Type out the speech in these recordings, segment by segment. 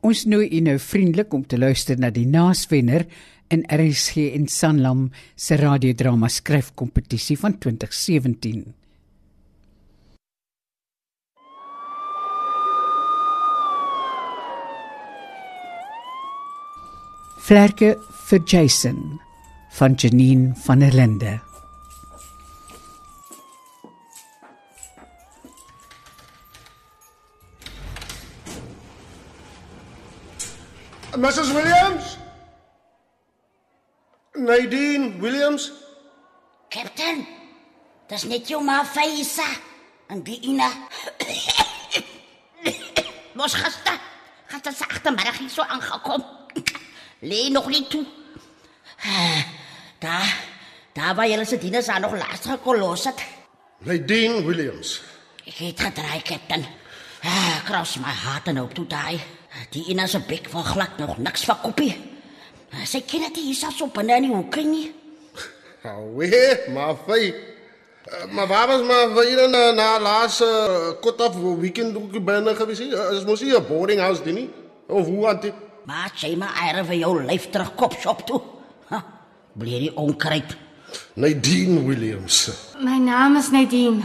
Ons nooi u nou vriendelik om te luister na die naaswenner in RSG en Sanlam se radiodrama skryfkompetisie van 2017. Vlerke vir Jason van Janine van der Linde. Mrs. Williams? Nadine Williams? Captain, dis net jou ma Faisa en die ina. Mos gister, gister se agtermiddag hier so aangekom. Lê nog nie toe. Daar, daar waar julle se dienes aan nog laas gekolos het. Nadine Williams. Ek het gedraai, Captain. Ah, kras my hart en op toe daai. Die ina se bek van glad nog niks van koppie. Sy ken dit hier so binne in die hoekie nie. Alweer, maar fy. Uh, maar waar was maar vir julle na, na laas uh, kot af weekend ook binne gewees? Is mos nie 'n boarding house dit nie. Of hoe antie? Maar jy maar eers vir jou lyf terug kop shop toe. Ha, bly nie onkruip. Nadine Williams. My naam is Nadine.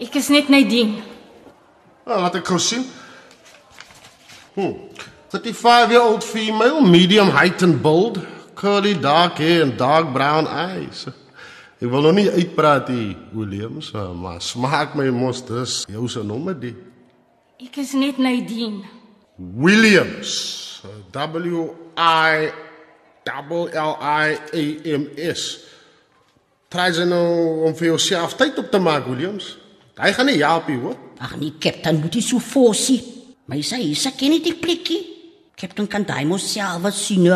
Ek is net Nadine. Ah, laat ek gou sien. Hmm. 35-year-old female, medium height and build, curly dark hair and dark brown eyes. Ek wil nog nie uitpraat hier, Williams, maar smaak my mos dis jou se nommer die. Ek is net Nadine. Williams. W I double L I A M S. Try jy nou om vir jouself tyd op te maak, Williams? Hy gaan nie help nie, hoor. Ag nee, Captain, moet jy so forsie. My sê hy sê ken die plekkie. Captain kan daai mos self sien.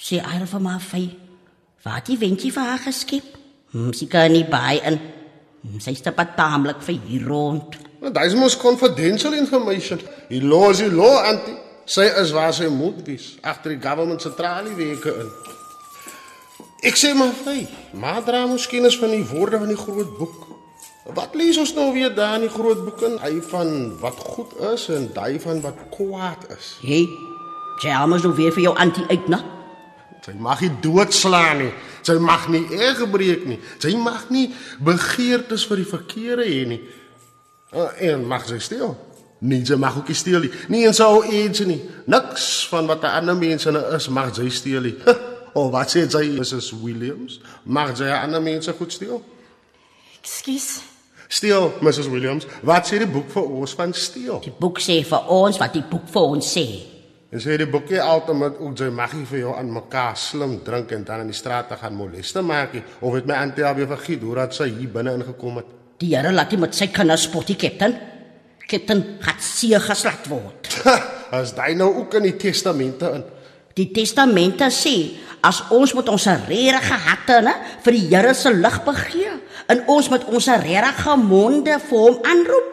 Sê hy vir my fy. Wat die wentjie vir haar geskep? Hm, sy kan nie by in. Hm, sy stap taamlik vir hier rond. Nou, Dis mos confidential information. Hy los hy lo antie. Sy is waar sy moet wees, agter die government se tralieweke in. Ek sê maar vy, maar dra mos kennis van die woorde van die groot boek. Wat lees ons nou weer daar in die groot boek in? Hy van wat goed is en daai van wat kwaad is. Hey, jy almos nou weer vir jou antie uit, né? Sy mag nie doodslaan nie. Sy mag nie eer gebreek nie. Sy mag nie begeertes vir die verkeerde hê nie. Uh, en mag sy steel? Nee, sy mag ook nie steel nie. Nie en sou iets nie. Niks van wat 'n ander mens in is mag sy steel nie. of wat sê sy Mrs Williams? Mag sy ander mense goed steel? Ekskuus. Steel, Mrs Williams. Wat sê die boek vir ons van steel? Die boek sê vir ons wat die boek vir ons sê. En sê die boekie altyd ook jy mag nie vir jou aan mekaar slim drink en dan in die straat te gaan moleste maak nie. Of het my antie alweer vergiet hoe dat sy hier binne ingekom het. Die Here laat hom met sy kinders spotty, Captain. Captain het seë geslat word. As daai nou ook in die testamente in. Die testamente sê as ons met ons regte harte, né, vir die Here se lig begeer en ons met ons regte monde vir hom aanroep,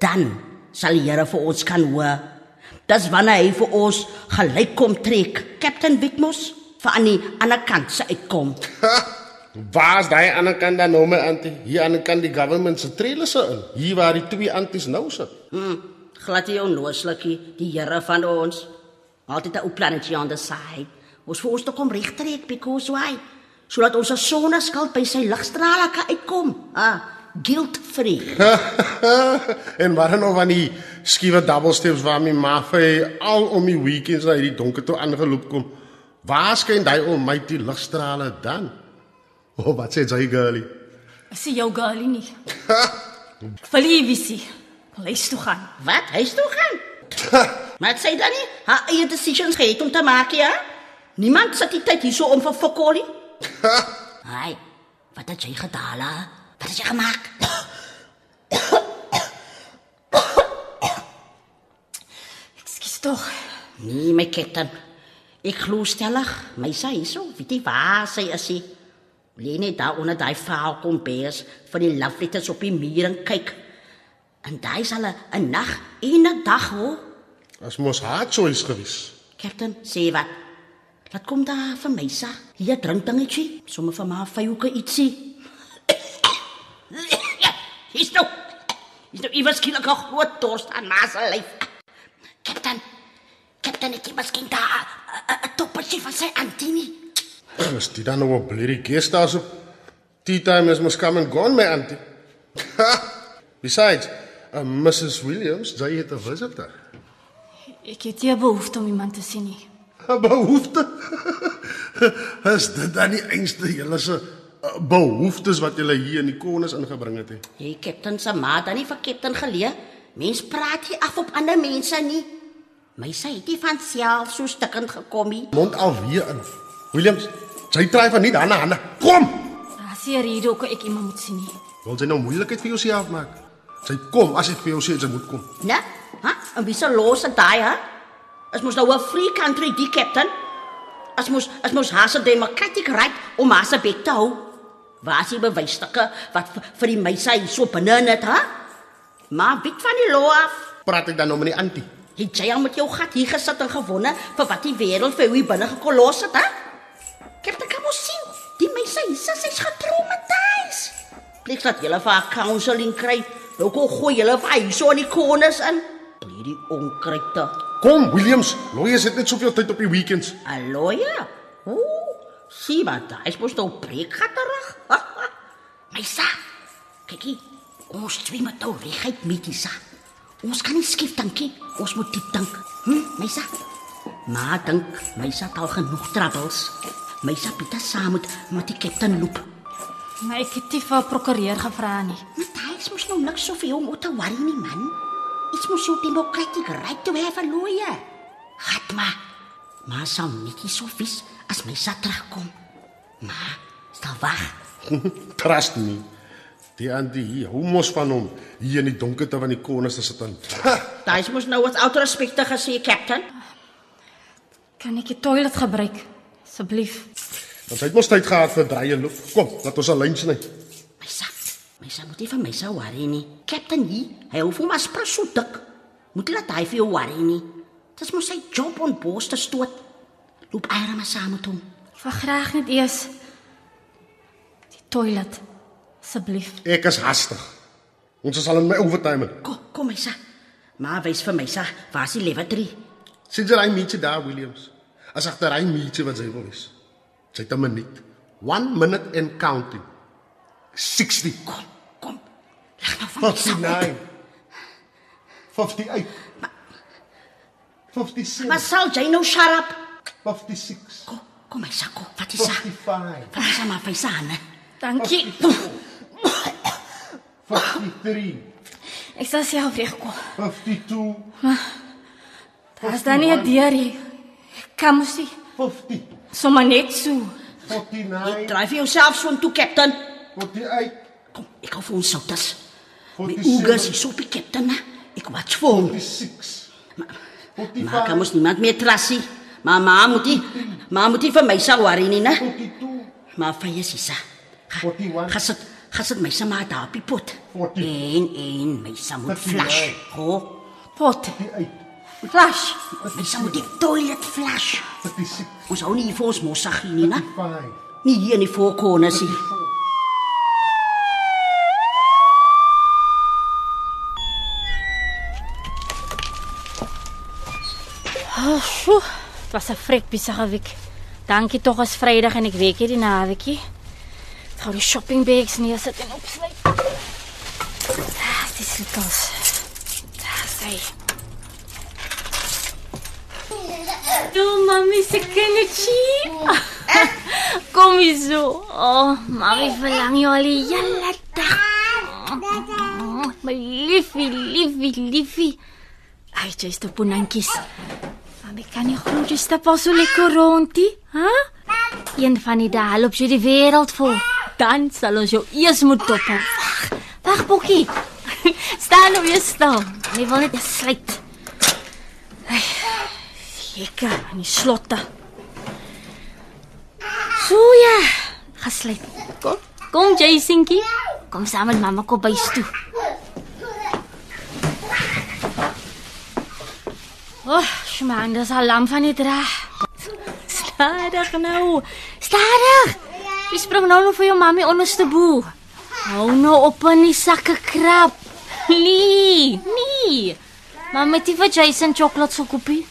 dan sal die Here vir ons kan hoor. Dis wanneer hy vir ons gelyk kom trek. Captain Witmos vir aan die ander kant se uitkom. Waar's daai ander kant dan nou my antie? Hier aan die kant die government se trailers in. Hier waar die twee anties nou sit. Hm, glad jy onnooslikie, die Here van ons. Altyd 'n ou plannetjie on the side. Ons vir ons toe kom regtrek because why? Sodat ons sonneskuld by sy ligstrale kan uitkom. Ah, guilt free. en waar nou van die skiewe double steps waar my ma vir al om die weekends na hierdie donker toe aangeloop kom. Waar skyn daai almighty ligstrale dan? O, oh, wat sê jy, girlie? Ek sien jou girlie nie. Verliefie. Huis toe gaan. Wat? Huis toe gaan? maar sê dan nie, haar eie decisions gehad om te maak, ja? Niemand sit die tyd hierso om vir fokkolie. Haai, wat het jy gedaan? hè? Wat het jy gemaak? Ekskuus tog. Nee, my captain. Ek glo stellig, my sê hierso, weet jy waar sy is? Sy lê net daar onder daai vaal kombeers vir die love letters op die muur en kyk. En daai sal 'n nag en 'n dag hoor. As mos haar choice gewees. Captain, sê wat? Wat kom daar vir my sa? Hier drink dingetjie, sommer vir my vyouke ietsie. Hier's nou. Hier's nou iewers skielik 'n groot dorst aan ma se lyf. Captain, Captain het jy miskien daar 'n- 'n toppertjie van sy auntie nie. Is dit dan nou 'n blerrie guest daar so? Tea time is mos come and gone my auntie. Besides, uh, Mrs Williams, jy het 'n visitor. Ek het nie behoefte om iemand te sien nie. Behoefte. is dit dan die einste julle se uh, behoeftes wat julle hier in die konus ingebring het? He? Hey, Captain se ma dan nie vir Captain geleë. Mens praat nie af op ander mense nie. My sy het nie van self so stikkend gekom nie. Mond alweer in. Williams, jy try van nie dan aan. Kom. 'n rede hoekom ek iemand moet sien nie. Wil jy nou moeilikheid vir jouself maak? Sy kom as ek vir jou sê sy moet kom. Né? Ha? En wie se los het daai, ha? Is mos nou 'n free country die Captain. As mos as mos haar se democratic right om haar se bek te hou. Waar is die bewysstukke wat vir, die meisie hier so binne het, ha? Maar weet van die law af. Praat ek dan nou met die antie? Het jy al met jou gat hier gesit en gewonne vir wat die wêreld vir hier binne gekolos het, hè? Captain kan mos sien. Die meisie hier sy's getraumatiseer. Pleks dat julle vir haar counseling kry. Nou kom gooi julle vir hier so in die konus in. Hierdie onkruite. Kom, Williams. Lawyers het net soveel tyd op die weekends. Hallo ja. Ooh, sien maar, is mos nou breek gat terug. Meisa. Kykie, ons twee moet nou reguit met die sa. Ons kan nie skief dink nie. Ons moet diep dink. Hm, Meisa. Maar dink, Meisa het al genoeg troubles. Meisa Pieter saam met met die kaptein loop. Maar ek het nie vir 'n prokureur gevra nie. Maar daai is mos nou niks so vir jou om te worry nie, man. Iets mos jou democratic right to have a lawyer. Gat maar. Maar sal netjie so vies as my sa terugkom. Maar stel wag. Trust me. Die antie hier, hou mos van hom hier in die donkerte van die konus te sit en. Daai is mos nou wat out respecte gesê, captain. Kan ek die toilet gebruik? Asseblief. Want hy het mos tyd gehad vir draaie loop. Kom, laat ons 'n lyn sny. My sa. My sa moet nie vir my sa worry nie. Captain hier, hy hoef hom as pres so dik. Moet laat hy vir jou worry nie. Dis mos sy job om bos te stoot. Loop eier maar saam met hom. Ek wil graag net eers die toilet. Asseblief. Ek is hastig. Ons is al in my overtime. Kom, kom my sa. Maar wys vir my sa, waar is die lavatory? Sien jy daai meetjie daar, Williams? As agter hy meetjie wat sy wil wees. Sy het 'n minuut. 1 minute and counting. 60. Kom, kom. Lag nou van my sa. 59. 58. 57. Maar sal jy nou shut up? 56. Kom, kom my sa, kom. Wat is sa? 55. Wat is maar vir sa, né? Dankie. 53. Ek sal self regkom. 52. Daar's dan nie 'n deur nie. Ek kan mos nie 50. sommer net so. 49. Dryf jouself so toe, captain. 48. Kom, ek hou vir ons souters. My 47. oogers is op die captain, né? Ek watch vir hom. 46. Maar kan mos niemand meer trassie. Maar ma moet nie, ma moet nie vir my sa worry nie, né? 42. Maar vir jy sisa. 41. Gasit, gasit my sa maar daar op die pot. 40. En en my sa moet 59. flash. Ho, Pot. 58. Flash. my sa moet die toilet flash. 56. Ons hou nie vir ons mossag hier nie, né? 55. Nie hier in die voorkornes nie. Oh, sjoe. Dit was 'n vrek besige week. Dankie tog as Vrydag en ek week hierdie naweekie. Ek gaan die shopping bags neersit en opsluit. Ah, dis sleutels. Daar sê. Doe mami se kindertjie. Kom hier zo. Oh, mami verlang jou al die hele dag. Oh, my liefie, liefie, liefie. Ai, jy is te bonantjies. Mami kan nie glo jy stap al so lekker rondie, hè? Een van die dae loop jy die wêreld vol. Dan sal ons jou eers moet dop. Wag, wag Bokkie. Staan nou weer stil. Jy wil net sluit. Ai, Lekker, in die slotte. So ja, gesluit. Kom, kom Jasonkie. Kom saam met mamma kom bys toe. Oh, smaan, dis al lam van die dra. Stadig nou. Stadig. Jy spring nou nog vir jou mami onderste bo. Hou nou op in die sakke krap. Nee, nee. Mamma het nie vir Jason chocolate so kopie.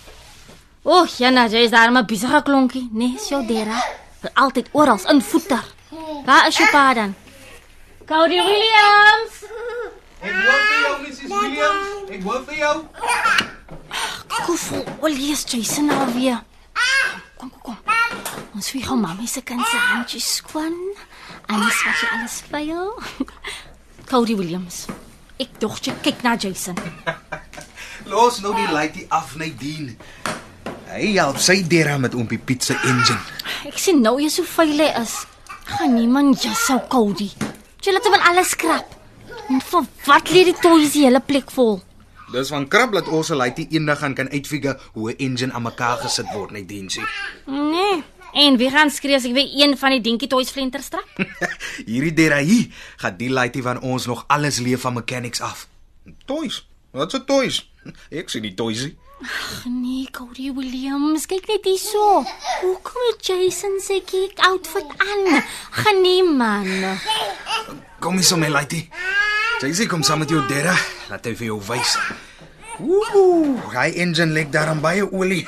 O, oh, Jana, jy is daar maar besige klonkie. Nee, is jou dera. Vir altyd oral in voeter. Waar is jou pa dan? Cody Williams. Ek hoor vir jou, Mrs. Williams. Ek hoor vir jou. Koffie, Olies Jason alweer. Kom, kom, kom. Ons wie hom mamma se kan se handjies skoon. Alles wat jy alles vuil. Cody Williams. Ek dog jy kyk na Jason. Los nou die laaitjie af, Nadine. Hy help sy dera met oompie Piet se engine. Ek sien nou jy so vuil hy is. Gaan niemand jou sou Cody. Jy laat hom al alles skrap. En vir wat lê die toys die hele plek vol? Dis van krap dat ons se laaitjie eendag gaan kan uitfigure hoe 'n engine aan mekaar gesit word, Nadine sê. Nee. En wie gaan skree as ek weer een van die dinkie toys flenter strap? Hierdie dera hier gaan die laaitjie van ons nog alles leef van mechanics af. Toys. Wat se toys? Ek sien die toys nie. Nee, Cody Williams, kyk net hierso. Hoekom het Jason se geek outfit aan? Genie man. Kom hier so my sê kom saam met jou dera, laat hy vir jou wys. Ooh, hy engine lek daar aan baie olie.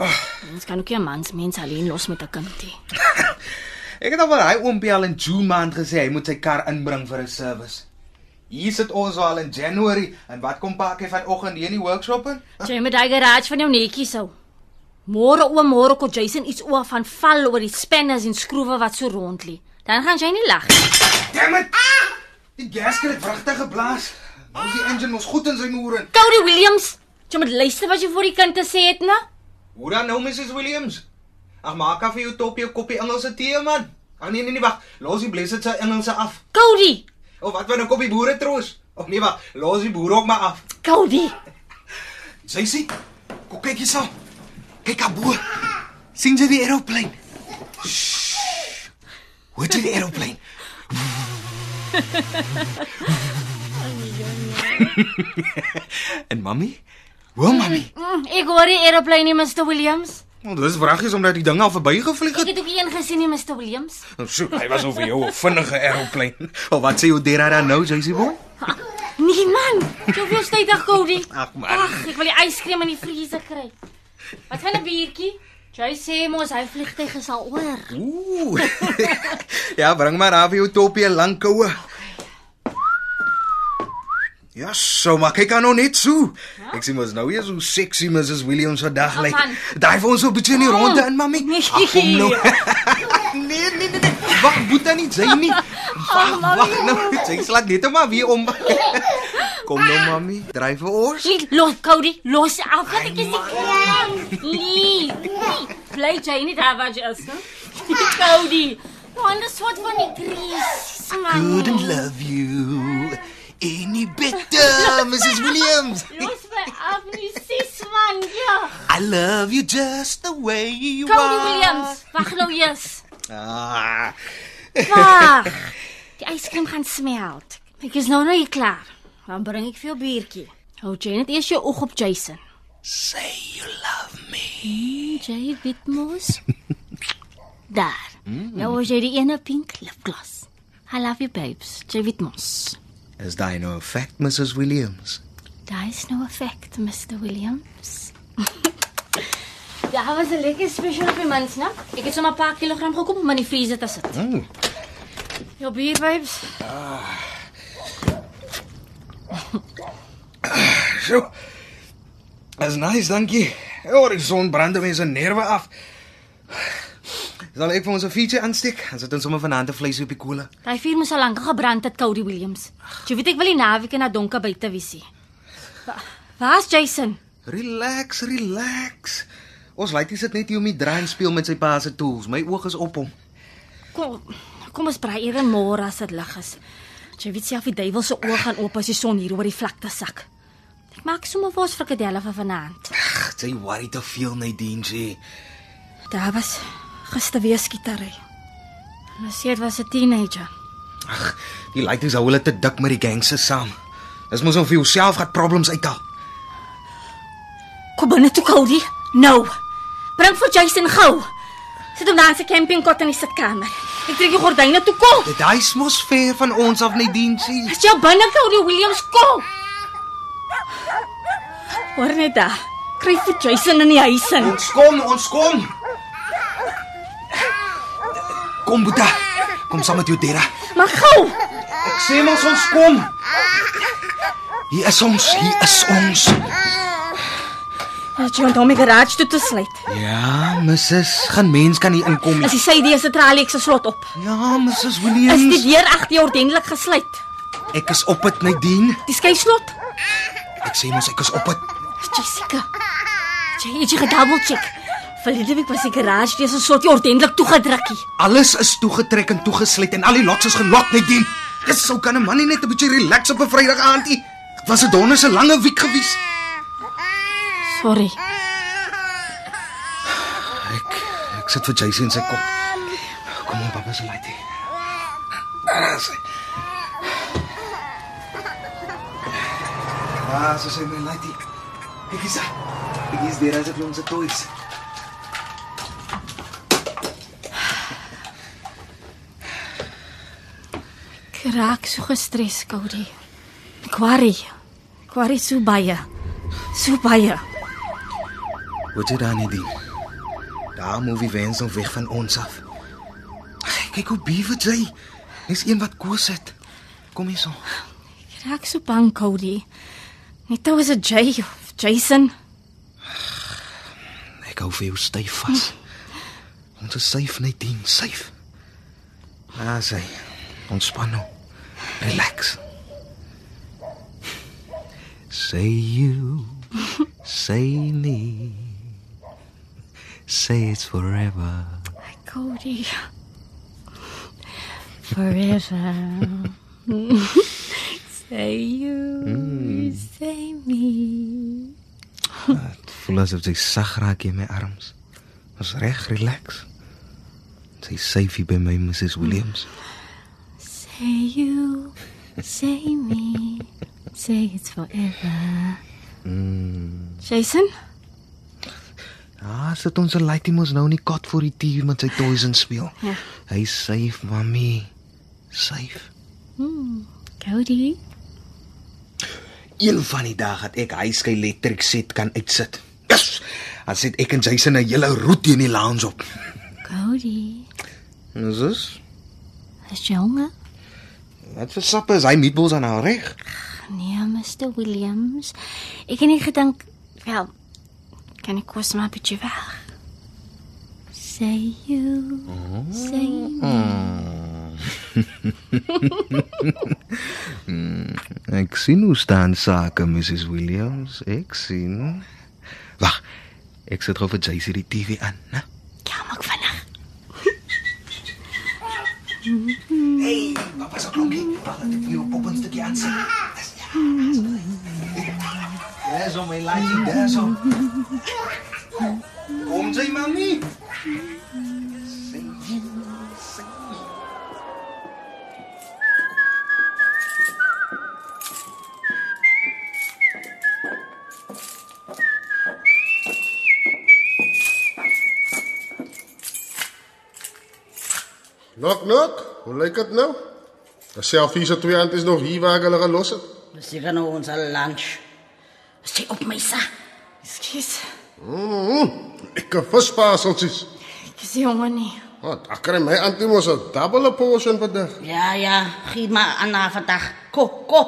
Ons kan ook nie 'n mans mens alleen los met 'n kindie. Ek het al vir hy oompie al in June maand gesê hy moet sy kar inbring vir 'n service. Hier sit ons al in January en wat kom pak hy vanoggend hier in die workshop in? Jy met daai garage van jou netjie sou. Môre oom môre kom Jason iets oor van val oor die spanners en skroewe wat so rond lê. Dan gaan jy nie lag nie. Damn it! Die gasket het vragtig geblaas. Nou is die engine mos goed in sy moer in. Cody Williams, jy moet luister wat jy vir die kind te sê het, né? Hoe dan nou Mrs Williams? Ag maak af vir jou top jou koppie Engelse tee man. Ag nee nee nee wag, los die blessed se Engelse af. Cody, Of wat van 'n koppie boere troos? Of nee wag, los die boere ook maar af. Cody. Sy sê, kom kyk hierso. Kyk abo. sien jy die aeroplane? Hoor jy die aeroplane? en mami? Hoe mami? Mm, ek hoor die aeroplane nie, Mr Williams. Want dis vragies omdat die ding al verbygevlieg Ek het. het ook een gesien nie, Mr Williams. So, hy was oor jou 'n vinnige aeroplane. Of wat sê jou dera dan nou, boy? Ha, Nee man, jy wil stydig Cody. Ag, man. Ag, ek wil die yskrem in die vriezer kry. Wat van 'n biertjie? Jy sê mos hy vliegtyg is al oor. Ooh. ja, bring maar af jou topie lank koue. Ja, so maar kyk aan nou net so. Ek sien mos nou hier so sexy Mrs Williams vandag Ja, lyk. man. Daai vir ons so 'n bietjie in die ronde in, mami. Nee. Ag, kom nou. nee, nee, nee, nee. Wag, boeta nie, jy nie. Wag, wag nou. Jy slaat net maar weer om. kom nou, mami. Dryf vir ons. Nee, los Cody, los af. Wat ek is klein. Nee, nee. Bly jy nie daar waar jy is, hè? Cody. Nou anders wat van die kries. Couldn't love you any better, Mrs Williams. Los my af nie, sis man, ja. I love you just the way you Cody are. Williams, wag nou eers. Ah. Wag. Die yskrem gaan smelt. Ek is nou nou hier klaar. Dan bring ek vir jou biertjie. Hou jy net eers jou oog op Jason. Say you love me. Jay Witmos. Daar. Nou is jy die ene pink lipgloss. I love you babes. Jay Witmos. Is daai nou 'n fact, Mrs Williams? Daar is no effect, Mr. Williams. Ja, was 'n lekker special op die mans, né? Ek het sommer 'n paar kilogram gekoop om in die vriezer te sit. Mm. Jou bier, babes. So. Is nice, dankie. Ja, die son brand mense nerve af. Sal ek vir ons 'n feature aansteek? Ons het ons sommer vanaand 'n vleis op die koele. Daai vuur moes al lank gebrand het, Cody Williams. Jy weet ek wil die naweek na donker buite visie. Waar's Jason? Relax, relax. Ons laaitjie sit net hier om die draai en speel met sy pa se tools. My oog is op hom. Kom, kom ons braai eers môre as dit lig is. Jy weet self die duiwel se oë gaan oop as die son hier oor die vlakte sak. Ek maak sommer vir ons frikadelle vir vanaand. Ag, jy worry te veel, Nadine sê. Daar was gister weer skietery. Hulle sê dit was 'n teenager. Ag, die laaitjies hou hulle te dik met die gangsters saam. Dis mos om vir jouself gat problems uithaal. Kom binne toe, Cody. Nou. Bring vir Jason gou. Sit hom daar in sy campingkot in die sitkamer. Ek trek die gordyne toe kom. Dit hy's mos ver van ons af, Nadine sê. As jy binne Cody Williams kom. Hoor net daar. Kry vir Jason in die huis in. Ons kom, ons kom. Kom Boeta. Kom saam met jou Dera. Maar gou. Ek sê mos ons kom. Hier is ons, hier is ons. Het jy onthou my garage toe te sluit? Ja, Mrs. Geen mens kan hier inkom nie. As jy sê dis 'n tralie ek se slot op. Ja, Mrs. Is Williams. die deur agter jou ordentlik gesluit? Ek is op dit, Nadine. Die skeislot? Ek sê mos ek is op dit. Jessica. Jy het jy gedouble check. Verlede week was die garage dis 'n slot nie ordentlik toegedrukkie. Alles is toegetrek en toegesluit en al die loks is gelok, Nadine. Dis sou kan 'n man nie net 'n bietjie relax op 'n Vrydag aandie. Was 'n donderse lange week gewees. Sorry. Ek ek sit vir Jason in sy kop. Kom op, pappa se laaitie. Ah, sy. Ah, so sê my laaitie. Kyk eens. Ek is daar as ek ons toys. Ek raak so gestres, Cody. Ek worry. Ek worry so baie. So baie. Wat jy daar nie. Daar moet wie wens nog weg van ons af. Kyk hoe bewe jy. Dis een wat koes het. Kom hier so. Ek raak so bang, Cody. Net nou is dit Jay of Jason. Ek hou vir jou styf vas. Ons is safe net dien, safe. Ah, sy. Ontspan nou. Relax. Say you, say me. Say it's forever. Cody. Forever. say you, say me. Dit voel asof sy sag raak in my arms. Ons reg relax. Sy safe hier by my Mrs Williams. Say you, say me. Say it's forever. Jason? Ah, sit ons 'n laaitie mos nou in die kot voor die TV met sy toys en speel. Ja. Hy safe, mami. Safe. Cody? Een van die dae het ek hy skei electric set kan uitsit. Yes! Dan sit ek en Jason 'n hele roete in die lounge op. Cody? Is dit? Is jy honger? Wat vir sappe is hy meatballs aan haar reg? Nee, Mr. Williams. Ek het net gedink, wel, kan ek kos maar 'n bietjie weg. Say you, say me. Ek sien hoe staan sake, Mrs Williams. Ek sien. Wag. Ek sit gou vir Jason die TV aan, né? Ja, maak vinnig. Hey, papa se klonkie. Wag, ek wil jou pop 'n stukkie aansit. Dis om my laakie, dis om. Kom jy, mami? Nok nok, hoe lyk dit nou? Die selfie se twee anties nog hier waar ek hulle gelos het. Dis seker nou ons lunch. Is jy op my sa? Ekskuus. Ek het vispaseltjies. Ek is nie honger nie. Wat, ek kry my antie mos 'n double portion vandag. Ja, ja, gee maar aan na vandag. Kom, kom.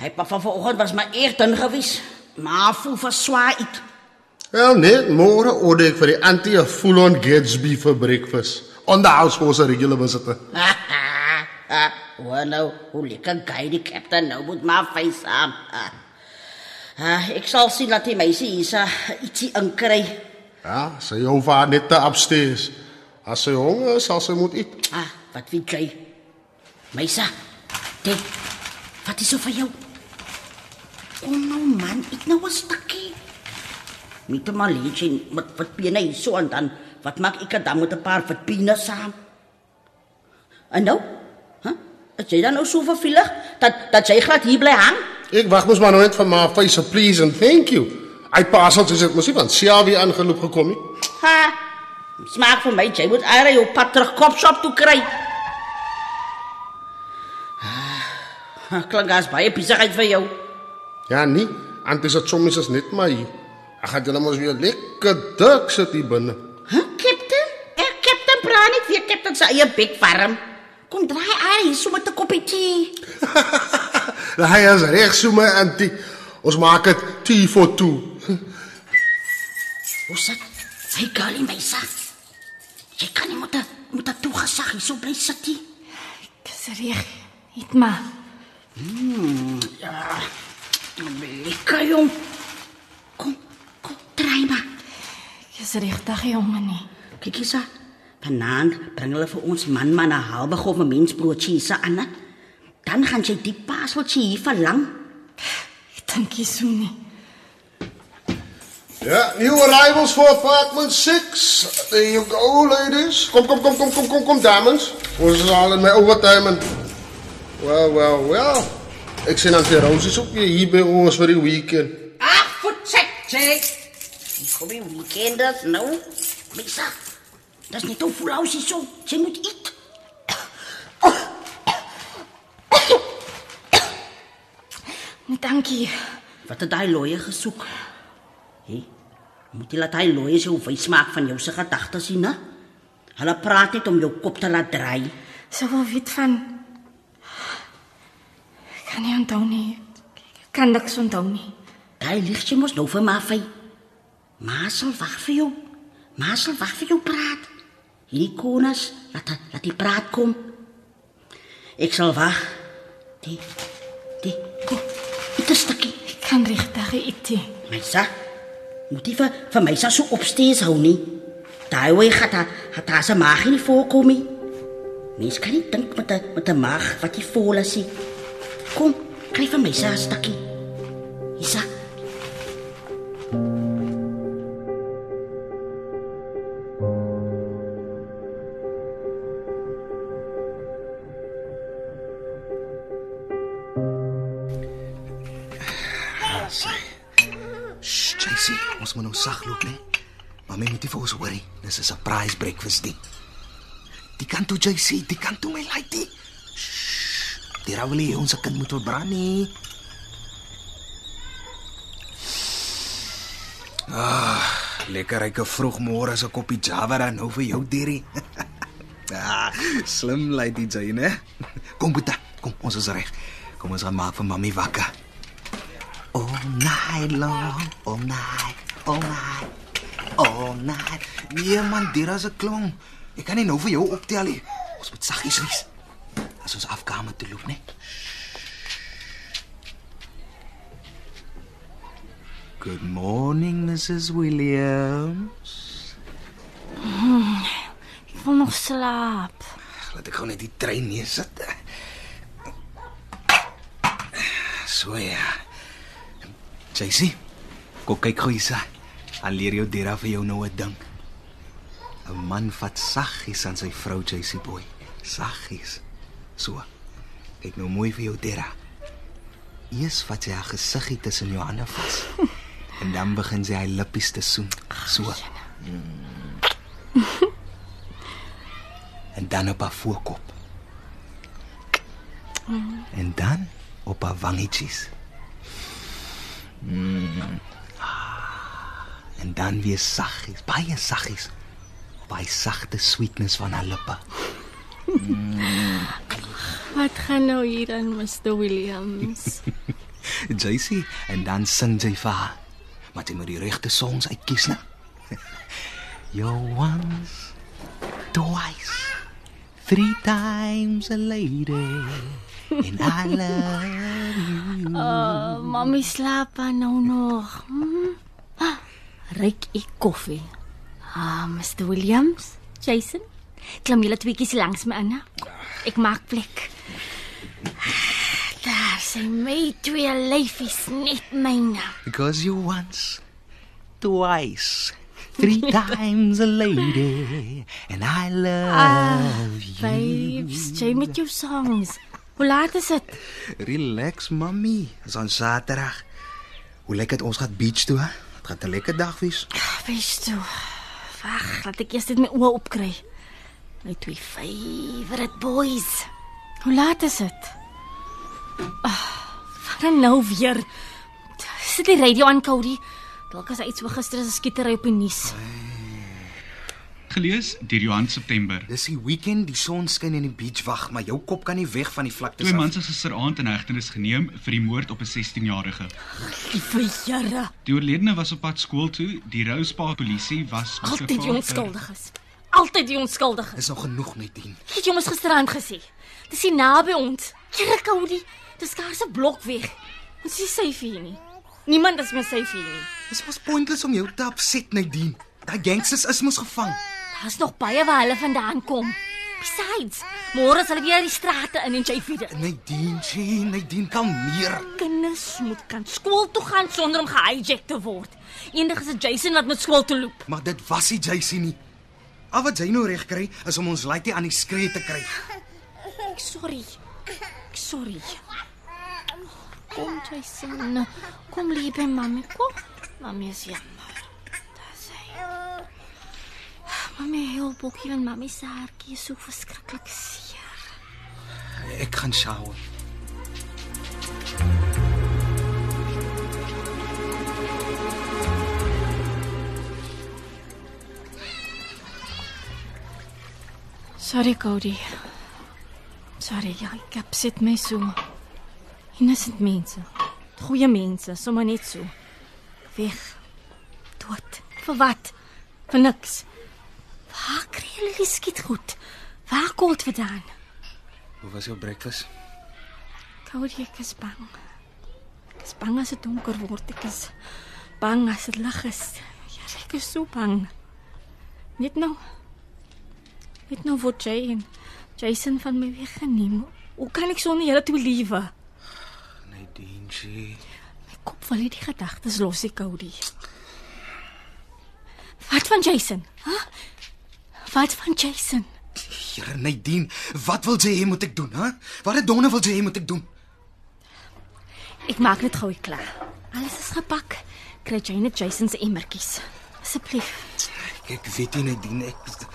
Hy pa van vanoggend was maar eer dun gewees. Maar voel vir swaar uit. Wel nee, môre order ek vir die antie 'n full-on Gatsby vir breakfast. On the house for se regular visitor. Hoe nou, hoe lekker gey die kaptein nou moet maar face saam. Ah, ek sal sien dat die meisie hier sa ietsie inkry. Ja, sy hou vaar net te upstairs. As sy honger is, sal sy moet eet. Ah, wat weet jy? Meisa. Dit. Wat is so vir jou? Kom nou man, ek nou 'n stukkie. Met 'n malietjie met wat pene hier so en dan wat maak ek dan met 'n paar wat pene saam? En nou? Hæ? Huh? Is jy dan nou so vervelig dat dat jy glad hier bly hang? Ek wag mos maar nou net vir my face please and thank you. Hy parcels is dit mos nie van Selby aangeloop gekom nie. Ha. Smaak vir my, jy moet eers jou pad terug kopshop toe kry. Ah, klink as baie besigheid vir jou. Ja nee, antie se chommies is net maar hier. Ag, gaan julle mos weer lekker dik sit hier binne. Huh, Captain? Eh, Captain praat nie weer Captain se eie bek warm. Kom draai aan hier so met 'n koppie tee. Hy is reg so my antie. Ons maak dit tea for two. Hoe sit? Hy gaan in my sak. Jy kan nie moet moet toe gesag hier so bly sit nie. Dis reg. Eet maar. Lekker jong. Kom, kom, draai maar. Dis regtig jammer nie. Kyk hier. Vanaand bring hulle vir ons man man 'n halwe gove mensbroodjie se aan. hè. Dan gaan jy die paaswatjie hier verlang. Ek dink jy so nie. Ja, new arrivals for apartment 6. There you go, ladies. Kom, kom, kom, kom, kom, kom, kom, dames. Ons is al in my overtime en Well, well, well. Ek sien dan vir Rosie ook weer hier by ons vir die weekend. Ag, voetjek, jek. Kom in weekenders nou. Misa. Dis net hoe flou sy so. Sy moet eet. Dankie. Wat het daai looie gesoek? Hé. Moet jy laat hy looie so wys maak van jou se gedagtes hier, né? Hulle praat net om jou kop te laat draai. Sou wel weet van kan nie onthou nie. Kan niks onthou nie. Daai liggie mos nou vir my vy. Maar sal wag vir jou. Maar sal wag vir jou praat. Hierdie konas, laat laat die praat kom. Ek sal wag. Die die kan regtig eet. nie. My sa. Moet jy vir, vir my sa so opstees hou nie. Daai wy gaan daar het daar se maag nie voorkom nie. Mens kan nie dink met 'n met 'n maag wat jy vol is nie. Kom, kry vir my sa 'n stukkie. Isa. Ons moet nou sag loop, né? Maar my moet nie vir ons worry. Dis 'n surprise breakfast ding. Die kan toe JC, die kan toe my laaitie. Shh. Die raweli ons se kind moet verbrand nie. Ah, lekker ryke vroegmôre as 'n koppie Java dan nou vir jou derie. ah, slim laaitie jy, né? Kom Boeta, kom, ons is reg. Kom ons gaan maak vir mami wakker. All night long, all night, all night, all night. Nee man, dit is 'n klong. Ek kan nie nou vir jou optel nie. Ons moet saggies wees. As ons afkamer toe loop, né? Good morning, Mrs. Williams. Ek wil nog slaap. Laat ek gou net die trein neersit. So ja. JC, kom kyk gou hiersa. Al leer jou Dera vir jou nou 'n ding. 'n Man vat saggies aan sy vrou JC boy. Saggies. So. Kyk nou mooi vir jou Dera. Eers vat sy haar gesiggie tussen jou hande vas. en dan begin sy haar lippies te soen. So. Mm. en dan op haar voorkop. En dan op haar wangetjies. Mm. Ah, En dan weer saggies, baie saggies. Op hy sagte sweetness van haar lippe. Wat gaan nou hier aan Mr Williams? JC en dan sing jy vir haar. Maar jy moet die regte songs uitkies, né? You're once, twice, three times a lady. And I love you. Uh, mami slaap nou nog. Hmm? Ah, Ryk ek koffie. Ah, Mr Williams, Jason. Klim julle tweeetjies langs my hè? Ek maak plek. Daar sien my twee lyfies net myne. Because you once, twice, three times a lady. And I love you. Babes, jy met jou songs. Hoe laat is dit? Relax, mami. Dis aan Saterdag. Hoe lyk dit ons gaan beach toe? hè? Dit gaan 'n lekker dag wees. Wees toe. Wag, laat ek eers dit my oë opkry. My twee favorite boys. Hoe laat is dit? Wat dan nou weer? Sit die radio aan, Cody. Dalk as hy iets oor gister is 'n skietery op die nuus. Gelees deur Johan September. Dis die weekend, die son skyn en die beach wag, maar jou kop kan nie weg van die vlaktes Twee mans is gisteraand in hegtenis geneem vir die moord op 'n 16-jarige. Liewe Here, Die oorledene was op pad skool toe. Die Rouspaal polisie was altyd die vir- onskuldiges. Altyd die onskuldiges. Is nog genoeg net dien. Het jy ons gisteraand gesê? Dis hier naby ons. Cody, dis skaars 'n blok weg. Ons is safe hier nie. Niemand is meer safe hier nie. Dis was pointless om jou te upset, Nadine. Daai gangsters is mos gevang. Daar's nog baie waar hulle vandaan kom. Besides, môre sal ek weer die strate in en jy weet. Nadine, Jean, Nadine kan meer. Kinders moet kan skool toe gaan sonder om gehijack te word. Eendag is dit Jason wat met skool toe loop. Maar dit was nie JC nie. Al wat jy nou reg kry is om ons laaitjie aan die skree te kry. Ek sorry. Ek sorry. Kom Jason. Kom lieve mami, kom. Mami is jammer. Mami heel boekie en mami se hartjie is so verskriklik seer. Ek gaan shower. Sorry Cody. Sorry, ja, ek heb sit my so. Innocent mense. Goeie mense, sommer net so. Weg. Dood. Vir wat? Vir niks. Waar kry hulle die skiet goed? Waar kom dit vandaan? Hoe was jou breakfast? Cody, ek is bang. Ek is bang as dit donker word. Ek is bang as dit lig is. Ja, ek is so bang. Net nou. Net nou word Jay en Jason van my weggeneem. Hoe kan ek sonder julle twee liewe? Nadine, Jean. My kop val nie die gedagtes los, ek Cody. Wat van Jason? Hæ? Wat van Jason? Here Nadine, wat wil jy hê moet ek doen, hè? Wat het donne wil jy hê moet ek doen? Ek maak net gou klaar. Alles is gepak. Kry jy net Jason se emmertjies. Asseblief. Ek weet nie Nadine, ek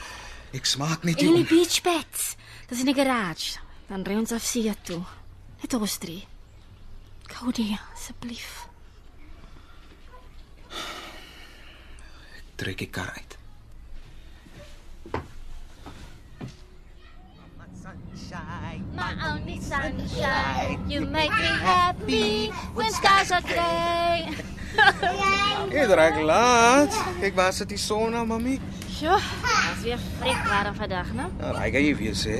ek smaak net nie. die beach beds. Dis in die garage. Dan ry ons af see toe. Net ons drie. Cody, asseblief. Trek die kar uit. My only sunshine, you make me happy when skies are gray. Ek raak laat. Ek was dit die son nou, mami. Ja, dis weer frik warm vandag, né? Nou, hy kan jy weer sê.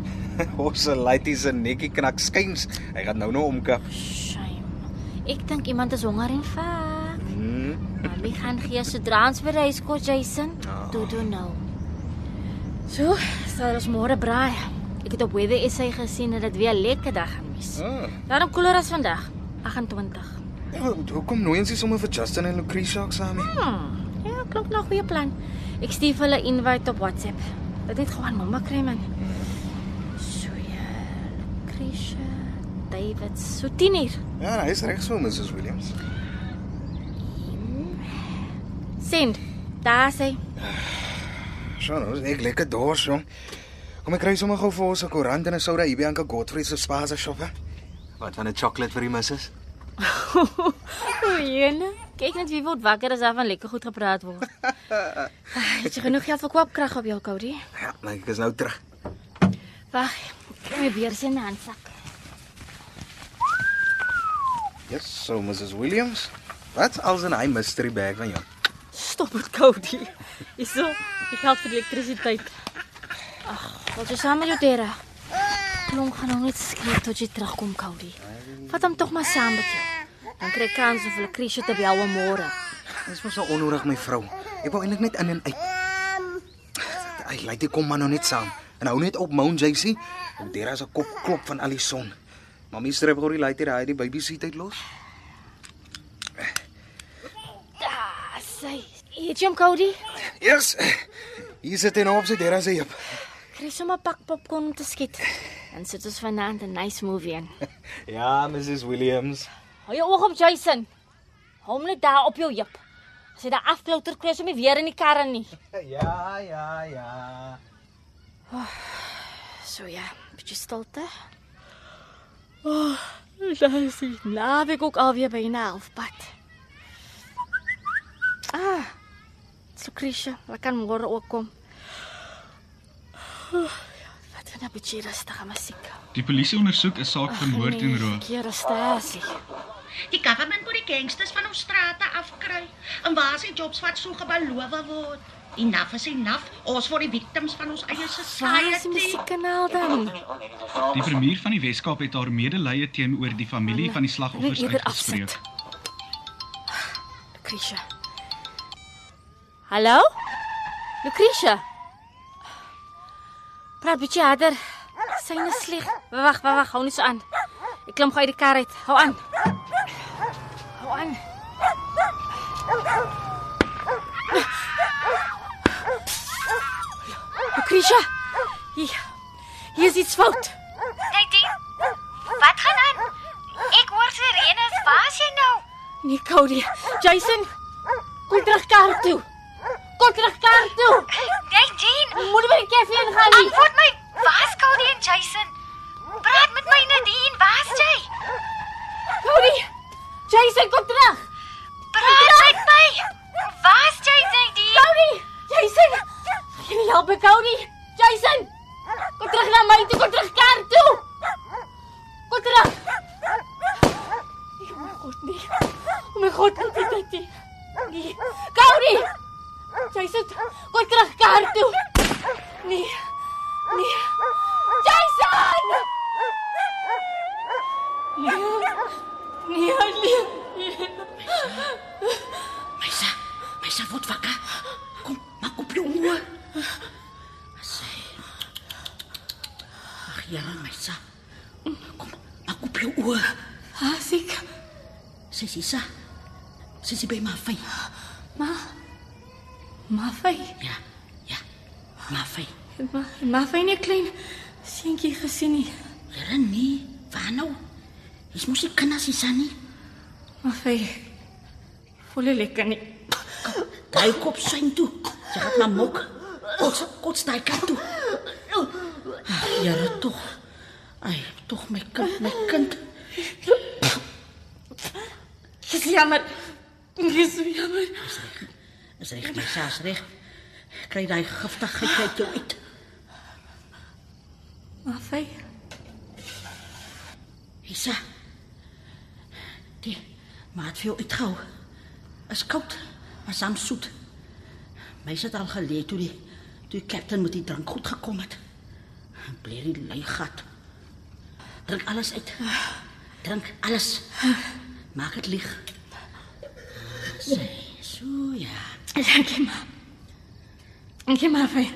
Ons laitie se nekkie knak skuins. Hy gaan nou nou omkap. Shame. Ek dink iemand is honger en vaak. Hmm. Mami gaan gee sodra ons by die huis kom, Jason. Toe toe nou. So, sal ons môre braai. Ek het op Weather SA gesien dat dit weer 'n lekker dag gaan wees. Ah. Daarom koeler as vandag, 28. Ja, hoekom nooi ons nie sommer vir Justin en Lucretia ook saam nie? Hmm, ja, klink na 'n goeie plan. Ek stuur vir hulle invite op WhatsApp. Dit net gewoon mamma kry man. So ja, Krisha, David, so 10 uur. Ja, hy is reg so, Mrs Williams. Send. Daar sê. So, nou is ek lekker dors, jong. Kom ek kry sommer gou vir ons 'n koerant en 'n soda hier by Anke Godfrey se spaza shop, hè? Wat van 'n chocolate vir die missus? O, jene. Kyk net wie word wakker as daar van lekker goed gepraat word. Het jy genoeg geld vir koopkrag op jou, Cody? Ja, maar ek is nou terug. Wag, ek moet weer sien my handsak. Yes, so Mrs Williams. Wat's als in hy mystery bag van jou? Stop dit, Cody. Hierso, ek geld vir die elektrisiteit. Ag, wat jy saam met jou dera. Klom gaan nou net skreeu tot jy terugkom, Cody. Vat hom tog maar saam met jou. Dan kry kans om vir die Krisje te bel môre. Dis mos so onnodig my vrou. Ek wou eintlik net in en uit. Hy lei dit kom maar nou net saam. En hou net op Mount JC. En is 'n kop klop van al die son. Mamy strep gou die later hy die baby seat uit los. Ah, sy. Eet jy hom, Cody? Yes. Hier sit hy nou op sy is hy op. Kry sommer pak popcorn om te skiet. En sit ons vanaand 'n nice movie in. Ja, Mrs Williams. Hou jou oog op Jason. Hou hom net daar op jou heup. As hy daar afklouter kry, so my weer in die karre nie. Ja, ja, ja. So ja, bietjie stilte. Oh, daar is hy. Naweek ook alweer by 'n halfpad. Ah. Lucretia, laat kan môre ook kom. Oh, wat 'n bietjie rustige musiek. Die polisie ondersoek 'n saak van moord en roof. Hier is stasie. Die government moet die gangsters van ons strate afkry. En waar is die jobs wat so gebeloof word? Enough is enough. Ons vir die victims van ons eie Waar is die society. musiekkanaal dan? Die premier van die Wes-Kaap het haar medelee teenoor die familie van die slagoffers uitgespreek. Lucretia. Hallo? Lucretia. Praat bietjie harder. Syne sleg. Wag, wag, wag, hou nie so aan. Ek klim gou uit die kar uit. Hou aan. Hou aan. Lucretia. Hier. Hier is iets fout. Nadine, wat gaan aan? Ek hoor sirenes. Waar is jy nou? Nee, Cody. Jason. Kom terug kar toe. Kom terug kar toe. Nadine, Moet by die koffie ingaan nie. antwoord my. Waar is Cody en Jason? Praat met my Nadine. Waar is jy? Cody. Jason, kom terug. Praat met my. Waar is jy Nadine? Cody. Jason. Kan jy help, my, Cody? Jason. Kom terug na my toe. Kom terug kar toe. Kom terug. Oh my god, nee. Oh my god, nee, nee, nee. Nee. Cody. Jason, kom terug kar toe. Nee. Nee. Jason! Nee. Nee, nee. nee. Meisa, meisa word wakker. Kom, maak op jou oë. Sy. Ag ja, meisa. Kom, maak op jou oë. Ah, siek. Sy sisa. Sy is by my fyn. Ma. Ma fy. Ja, ja. My fyn. Ma, ma fy nie klein seentjie gesien nie. Here nee, waar nou? Dis mos nie kinders is aan nie. Ma fy. Volle lekker nie. Daai kop swyn toe. Jy gaan maar mok. Kots, kots daai kant toe. Ag, Here tog. Ai, tog my kind, my kind. Dis jammer. Dis so jammer. Is reg, my saas reg. Kry daai giftigheid uit jou uit. Ma fy. Isa. Die vir jou uitgehou. Is koud, maar saam soet. My sit al gelê toe die toe die kaptein met die drank goed gekom het. Bly die lui gat. Drink alles uit. Drink alles. Maak dit lig. Sê, so ja. Dankie ma. Dankie ma fy.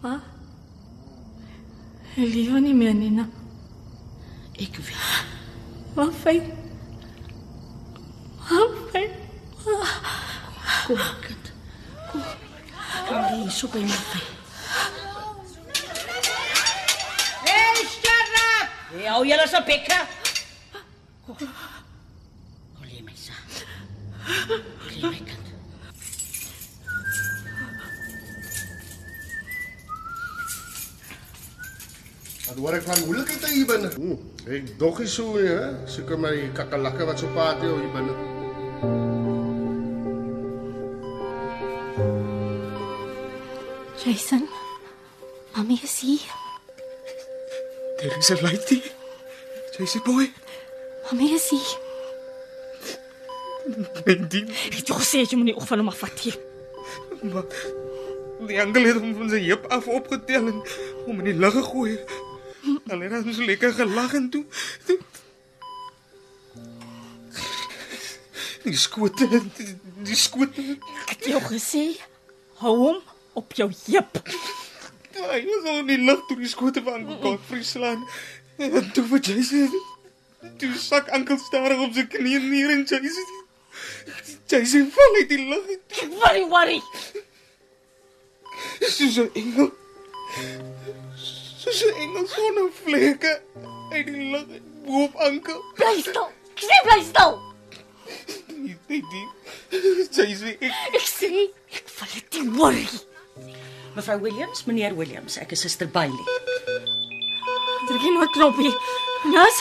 Ma. Liewe nie meer nie, na. Ek weet. Ma fy. Ma fy. Kom, kind. Kom. Kom hier so by my. Hey, shut up! Ja, jy is 'n bekker. Olie my sa. Olie my kind. Wat hoor ek van moeilikheid hier binne? Hm, ek dog nie so nie, hè? Seker my kakalakke wat so paat hier binne. Jason. Mami is hier. There is a lady. Jay's boy. Mami is hier. Nadine, Ek het gesê jy moenie oog van hom afvat nie. maar die engel het hom van sy heup af opgetel en hom in die lug gegooi. Alleen het ons lekker gelag en toe. toe die skote, die skote. Ek het jou gesê hou hom op jou heup. Hy was al in die lug toe die skote van Godfrey slaan. En toe vir Jason. Toe sak enkel stadig op sy knieë neer en Jason. Jason val uit die lug. Worry, worry. Soos 'n engel. Soos 'n engel sonder vlekke uit die lug bo op enkel. Bly stil. Ek sê bly stil. Nee, nee, nee. Jason, ek Ek sê ek val dit nie worry. Mevrou Williams, meneer Williams, ek is Suster Bailey. Druk jy nooit knoppie. Nas,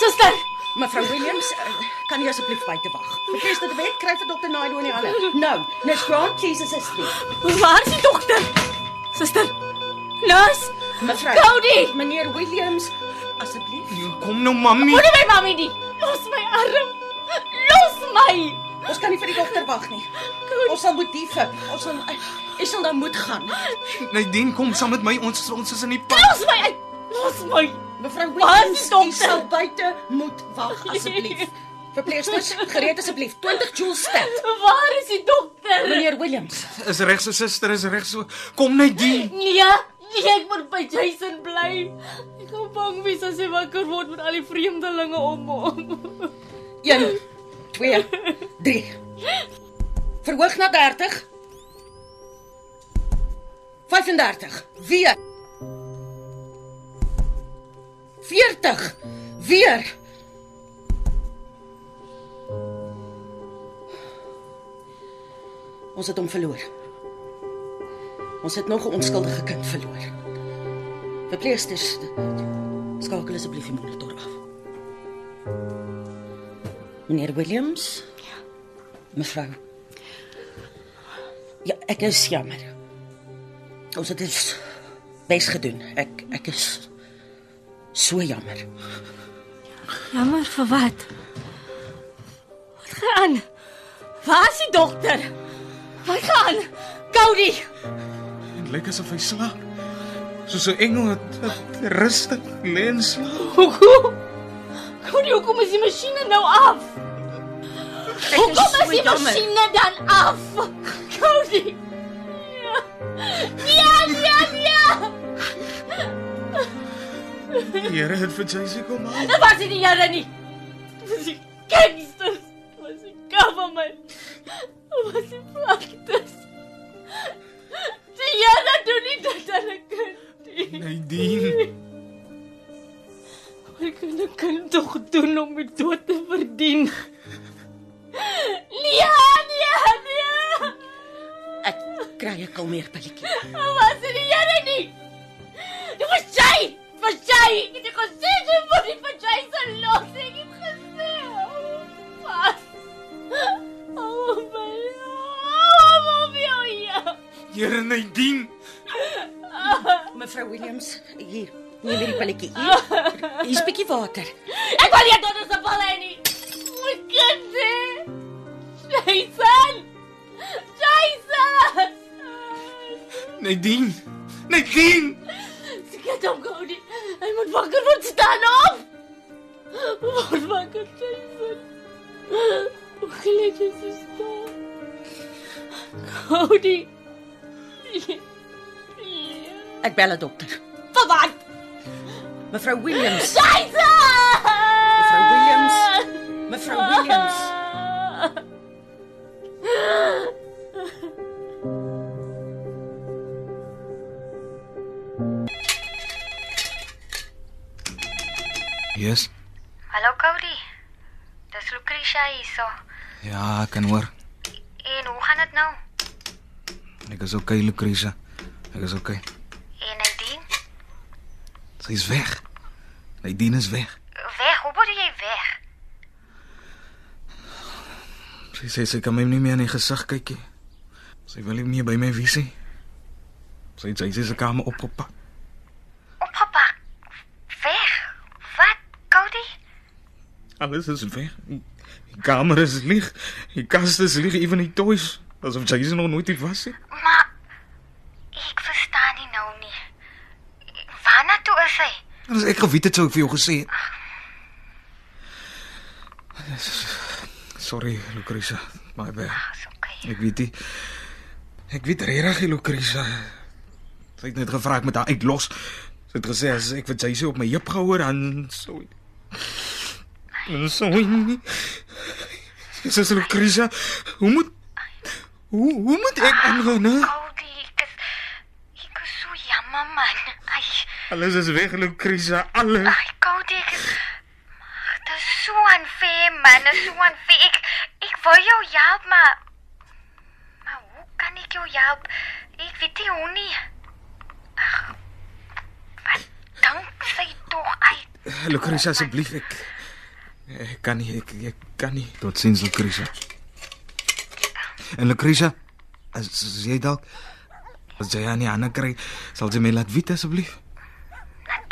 suster. Mevrou Williams, uh, kan jy asseblief buite wag? Professor De Wet kry vir dokter Naido in die hande. Nou, Nurse Grant, please asseblief. Waar is die dokter? Suster. Nurse. Mevrou. Cody. Meneer Williams, asseblief. Kom nou, mami. Moenie my mami nie. Los my arm. Los my. Ons kan nie vir die dokter wag nie. Ons sal moet diefe. Ons sal ek sal dan moet gaan. Nadine, kom saam met my. Ons ons is in die pad. Los my uit. Los my. Mevrou Williams, die jy sal buite moet wag asseblief. Verpleegsters, gereed asseblief. 20 joule stat. Waar is die dokter? Meneer Williams. Is reg so suster, is reg so. Kom Nadine. Nee, nee, ek moet by Jason bly. Ek gaan bang wees as hy wakker word met al die vreemdelinge om hom. 1 2 3 Verhoog na 30 35 weer 40 weer Ons het hom verloor. Ons het nog 'n onskuldige kind verloor. Verpleegsters, skakel asseblief die monitor af. Meneer Williams? Ja. Mevrou. Ja, ek is jammer. Ons het dit bes gedoen. Ek ek is so jammer. Jammer vir wat? Wat gaan? Waar is die dokter? Wat gaan? Cody. Dit lyk asof hy slaap. Soos 'n engel wat rustig lê en slaap. Cody, hoekom is die masjiene nou af? Ek Hoekom is die masjiene dan af? Cody. Ja, ja, ja. Die Here het vir Jacy kom haal. Dit was nie die Here nie. Dit was die gangsters. Was die government. Was die plagtes. Die Here doen nie dit aan 'n kind nie. Nadine. Wat kan 'n kind tog doen om die dood te verdien? Nee, nee, nee. Ek kry 'n kalmeerpilletjie. Dit was nie die Here nie. Dit was jy. Dit was jy. Ek het gesê jy moet nie vir jy se los. Ek het gesê. Pas. Oh my. Oh my. Ja. Here Nadine. Mevrou Williams, hier. Neem hierdie pilletjie hier. Hier's 'n bietjie water. Ek wil nie tot ons bal hê nie. My kind. Jason. Jason. Nadine. Nadine. Skiet hom gou nie. Hy moet wakker word staan op. Word wakker Jason. Hoe gelyk jy so staan? Cody. Mevrou Williams, Jason! Mevrou Williams. Mevrou Williams. Yes. Hallo Cody. Dis Lucretia hierso. Ja, ek kan hoor. En hoe gaan dit nou? Ek is okay, Lucretia. Ek is okay. En Nadine? Sy's weg. Nadine is weg. Weg, hoe word jy weg? Sy sê sy kan my nie meer in die gesig kyk nie. Sy wil nie meer by my wees nie. Sy het sy se kamer opgepak. Opgepak. Weg. Wat, Cody? Alles is weg. Die, kamer is leeg. Die kas is leeg, ewen die toys. Asof sy nog nooit hier was nie. Maar ek verstaan nie nou nie. Waarna toe is hy? As ek geweet het sou ek vir jou gesê het. Sorry, Lucretia. My bad. Dis okay. Ek weet nie. Ek weet regtig, Lucretia. Sy het net gevra ek moet haar uitlos. Sy het gesê as ek vir Jacy op my heup gehou dan sou En so nie. Dis is Lucretia. Hoe moet Hoe hoe moet ek aangaan, hè? Cody, ek is ek is so jammer man. Ai, Alles is weg, Lucretia. Alles. ai Cody, ek is Dit is so unfair man, dit is so unfair. Ek ek wil jou help, maar maar hoe kan ek jou help? Ek weet nie hoe nie. Ag. Wat dink sy tog uit? Lucretia asseblief ek Ek kan nie ek, ek kan nie. Totsiens Lucretia. En Lucretia, as, as jy dalk as jy aan die ander kry, sal jy my laat weet asseblief.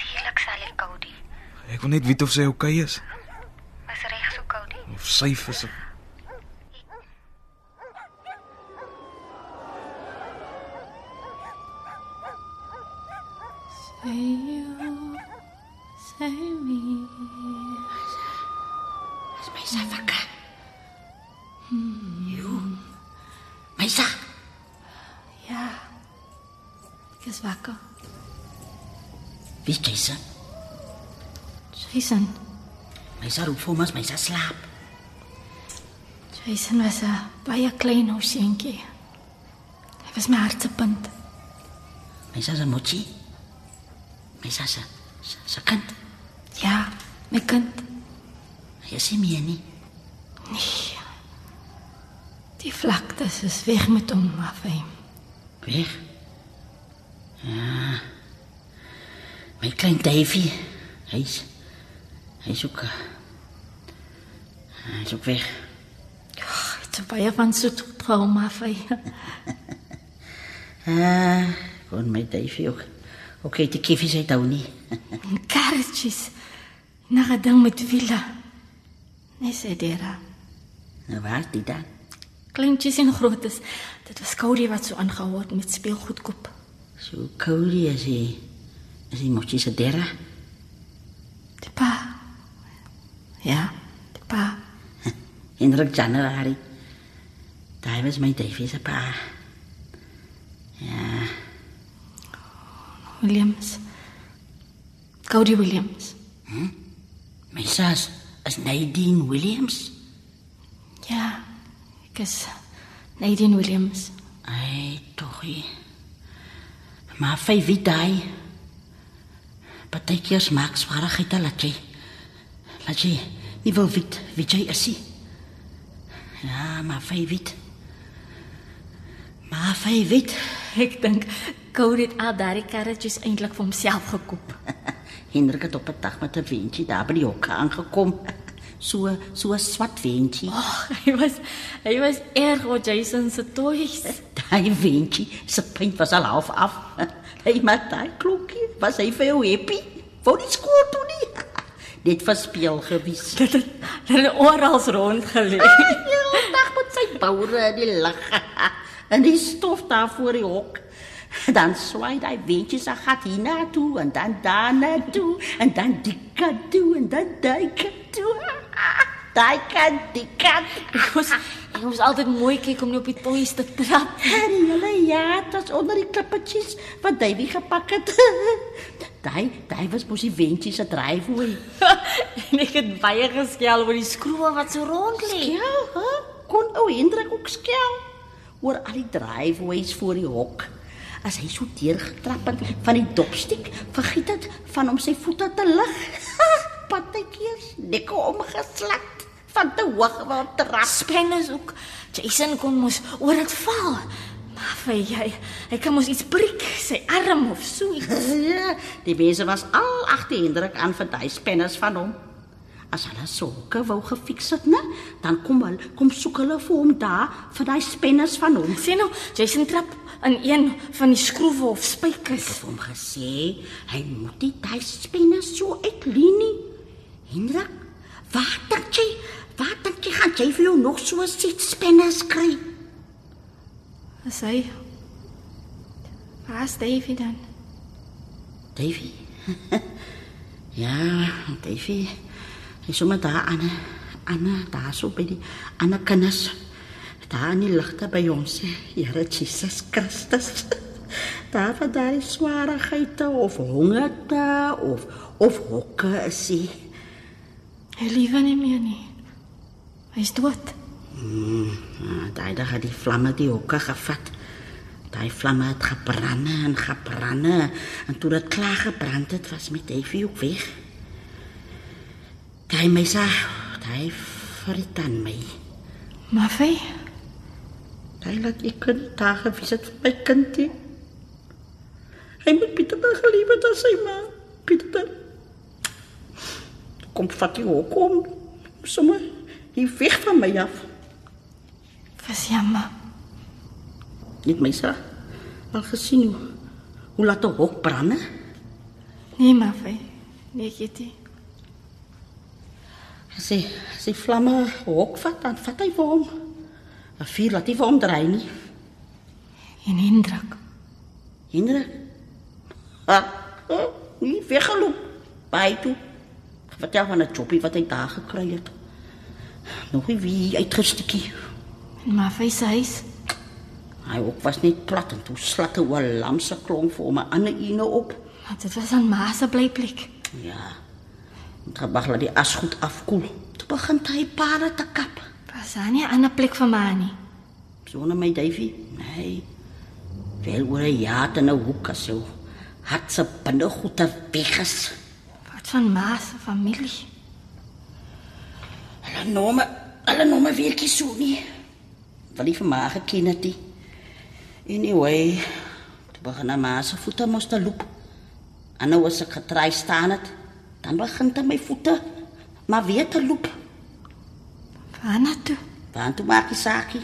Natuurlik sal ek Cody. Ek wil net weet of sy oukei okay is Is reg so Cody? of sy is. Say you, say me. Is my sa wakker? Jo. My sa. Ja. Ek is wakker. Wie is Jason? Jason. My sa roep vir as my sa slaap. Jason was 'n baie klein ou seentjie. Hy was my hartsepunt. My sa se mochi. My sa se se- kind. Ja, my kind. Jy sien my nie. Nee. Die vlaktes is weg met hom af hy. Weg. Ja. My klein Davy. Hy's hy's ook eh, hy's ook weg. Dit is baie van so trauma af hy. Ah, kon my Davy ook. Okay, die kiffies uit hou nie. Karretjies. Na 'n ding met wiele. Nee, sê dera. Nou waar is die dan? Kleintjies en grootes. Dit was Cody wat so aangehou het met speelgoed koop. So Cody is Is hy mochi se dera? Die pa. Ja, die pa. Hendrik January. Daai was my Davy se pa. Ja, Williams. Cody Williams. my sas is Nadine Williams. Ja, ek is Nadine Williams. Ai, tog. ie. Maar vir wie daai? Partykeers maak swaarigheid laat jy. Laat jy nie wil weet wie jy is nie. Ja, maar vir wie? Maar vir wie? Ek dink Cody het al daardie karretjies eintlik vir homself gekoop. Hendrik het op 'n dag met 'n windjie daar by die hok aangekom. So so 'n swart windjie. Ag, hy was hy was erg oor Jason se toys. Daai windjie se punt was al half af. Hy maak daai klokkie, was hy vir jou happy? Wou nie skool toe nie. Dit was speel gewees. Dit het hulle oral rond gelê. Dag met sy boure in die lug. En die stof daar voor die hok. Dan swaai daai windjie se gat hier na toe en dan daar na toe en dan die kant toe en dan daai kant toe. Daai kant, die kant. Ek was ek was altyd mooi kyk om nie op die toys te trap. En hulle ja, dit was onder die klippetjies wat Davy gepak het. Daai, daai was mos die windjie se driveway. en ek het baie geskel oor die skroewe wat so rond lê. Ja, hè? Kon ou Hendrik ook skel oor al die driveways voor die hok. As hy so deurgetrap het van die dopstiek, vergiet dit van hom sy voete te lig. Partykeers nekke omgeslak van te hoog wou trap. Spenners ook. Jason kon mos oor dit val. Maar vir jy, hy kan mos iets breek, sy arm of so iets. Ja, die mense was al agter Hendrik aan vir daai spenners van hom. As hulle sulke wou gefiks het, né, dan kom hulle kom soek hulle vir hom daar vir daai spenners van hom. Sien nou, Jason trap in een van die skroewe of spykers. het hom gesê hy moet nie daai spinne so uitleen nie. Hendrik, wat dink jy? Wat dink jy gaan jy vir jou nog so sit spinne kry? As hy Waar's Davy dan? Davy. ja, Davy. Hy sommer daar aan aan daar so by die ander kinders. Daar in die ligte by ons, Here Jesus Christus. Daar van daai swaarhede of hongerte of of hokke is hy. Hy lewe nie meer nie. Hy's dood. Ja, daai dag het die vlamme die hokke gevat. Daai vlamme het gebrand en gebrand en toe dit klaar gebrand het, was met Davy ook weg. Daai meisie, daai vertan my. Maar hy, Daai laat ek kan daar gewees het vir my kindie. Hy moet Pieter dan gelief het as sy ma. Pieter. Kom vat jy ook om. Sommige hier weg van my af. Dis jammer. Net my sa. Al gesien hoe hoe laat 'n hok brand. hè? Nee, Maffie. Nee, Kitty. As hy as hy vlamme hok vat, dan vat hy vir hom. 'n Vuur laat hy vir hom draai nie. En indruk. Hindre. Ha, ha, nie weggeloop. By toe. Vertel van 'n choppie wat hy daar gekry het. Nog nie wie uitgestukkie. En Maffie se huis. Hy ook was net plat en toe slatte oor lamse klonk vir hom 'n ander ene op. Maar dit was aan Ma se blyplek. Ja. Trabag laat die as goed afkoel. Toe begin hy pare te kap. Was daar nie 'n ander plek vir Ma nie? Sonder my Davy. Nee. Wel oor 'n jaar in 'n hoek as so. Het se binnegoed weg is. Wat van Ma se familie? Hulle nome, hulle nome werkie so nie. Wat die vermaak geken het die. Anyway, toe begin hy maar sy voete mos te loop. En nou as ek getry staan het, dan begin dit my voete maar weer te loop. Waarna toe? Want toe maak die saakie.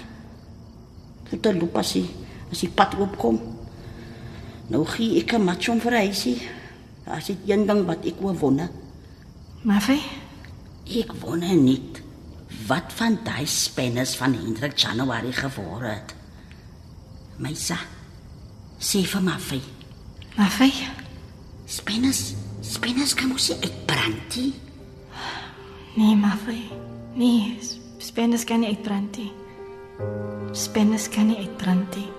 Voete loop as hy as die pad oopkom. Nou gee ek 'n match om vir hysie. As dit een ding wat ek wou wonne. Maffie? Ek wonder niet wat van daai spenners van Hendrik January geword het. Meisa, sê vir fy, Maffie? spenners, spenners kan mos nie uitbrand nie. Nee, Maffie. Nee, spenders kan nie uitbrand nie. Spenders kan nie uitbrand nie.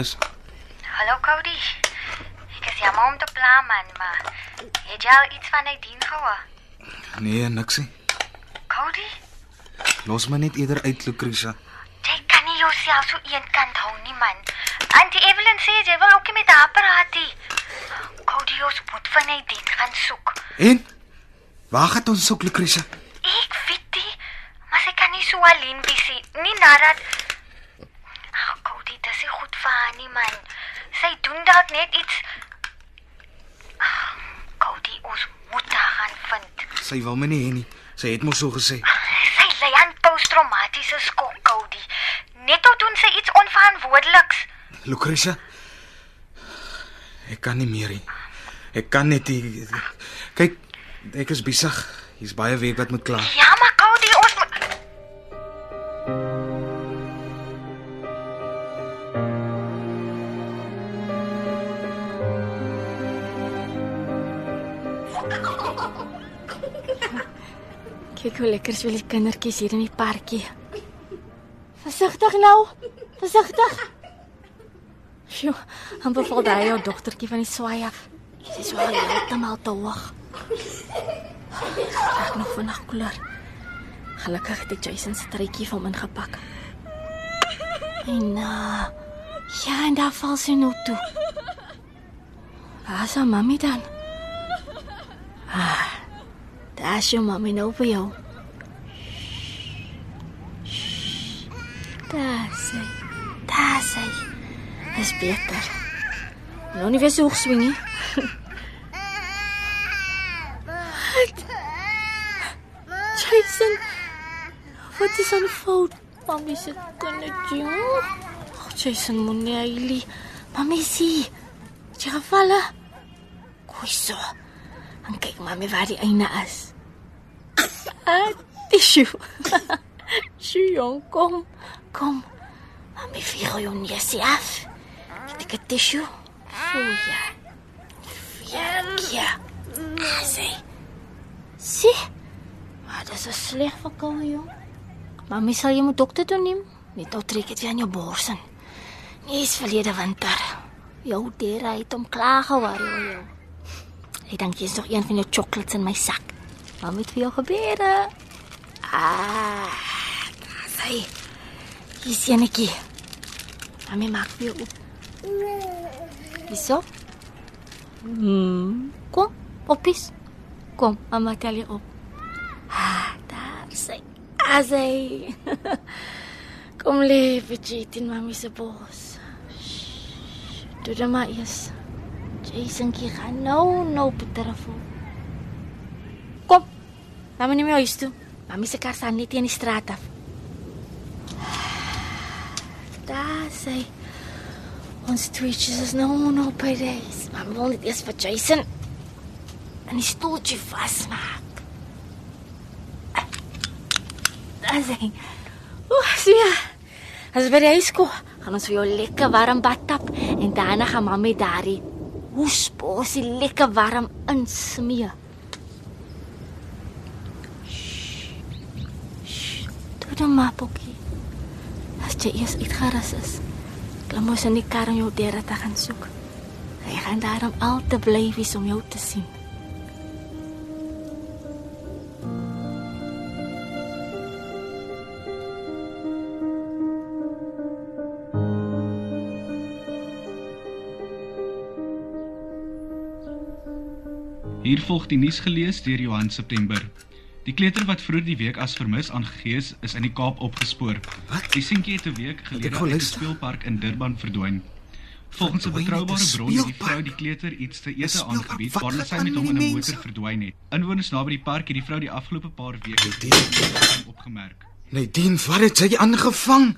Yes. Hallo Cody. Ek is jammer om te pla man, maar het jy al iets van hy dien gehoor? Nee, niksie. Cody, Los my net eerder uit, Lucretia. jy kan nie jouself so eenkant hou nie man. Auntie Evelyn sê jy wil ook nie met haar praat nie. Cody, ons moet van hy dien gaan soek. En waar gaan ons soek, Lucretia? Ek weet nie, maar sy kan nie so alleen wees nie. Nie nadat nie man. Sy doen dalk net iets. Ag, Cody, ons moet haar gaan vind. Sy wil my nie hê nie. Sy het mos so gesê. Sy ly aan posttraumatiese skok, Cody. Net toe doen sy iets onverantwoordeliks. Lucretia. Ek kan nie meer nie. Ek kan net nie. Kyk, ek is besig. Hier's baie werk wat moet klaar. Ja, maar Kyk hoe lekker is die kindertjies hier in die parkie. Versigtig nou. Versigtig. Sjoe, dan beval daai jou dogtertjie van die swaai af. Sy is wel heeltemal te hoog. Ek nog vandag koeler. Gelukkig het ek Jason se truitjie vir hom ingepak. En uh, ja, en daar val sy nou toe. Haar mami dan? Ah, daar jou mami nou vir jou. Daar sy. Daar sy. Dis beter. Nou nie weer so hoog swing nie. Jason. Wat is aan fout? Mami se kindertjie. Oh, Jason moenie huilie. Mami sien. Jy gevalle. Goeie so. En kyk mami waar die einde is. Tissue. Sjoe, jong, kom. Kom. Mami vier jou neusie af. Ek het 'n tissue. So ja. Ja. Sê. Sê. Maar dis 'n sleg verkoue, jong. Mami sal jy moet dokter toe neem. Net ou trek dit weer aan jou bors in. Nee, is verlede winter. Jou deur het hom klaar gewar, jou. Ek dink jy's nog een van jou chocolates in my sak. Wat moet vir jou gebeur? Ah, daar sê. Hier is enetjie. Mami maak vir jou op. Hierso. Hmm. Kom, poppies. Kom, mamma tel jy op. Ah, daar sê. Asai. Kom lê vir in mami se bos. Doe dan maar eers. Jason kie gaan nou nou op telefoon. Kom. Mami nie meer huis toe. Mami se kar staan net in die straat af. Daar sê. Ons tweetjies is nou nou by reis. Mami wil net eers vir Jason en die stoeltjie vasmaak. Daar sê. Oeh, sien. As by die huis kom, gaan ons vir jou lekker warm bad tap en daarna gaan mami daarie hoesposie lekker warm insmee. Toe dan maar pokkie. As jy eers uitgerus is, klim ons in die kar om jou deur te gaan soek. Hy gaan daarom al te bly wees om jou te sien. Hier volg die nuus gelees deur Johan September. Die kleuter wat vroeër die week as vermis aangegees is, is in die Kaap opgespoor. Wat? Die seentjie het 'n week gelede uit die luister. speelpark in Durban verdwyn. Volgens 'n betroubare 'n bron het die vrou die kleuter iets te ete aangebied waarna sy met hom in die 'n motor verdwyn het. Inwoners naby die park het die vrou die afgelope paar weke Nadine. opgemerk. Nadine, wat het sy aangevang?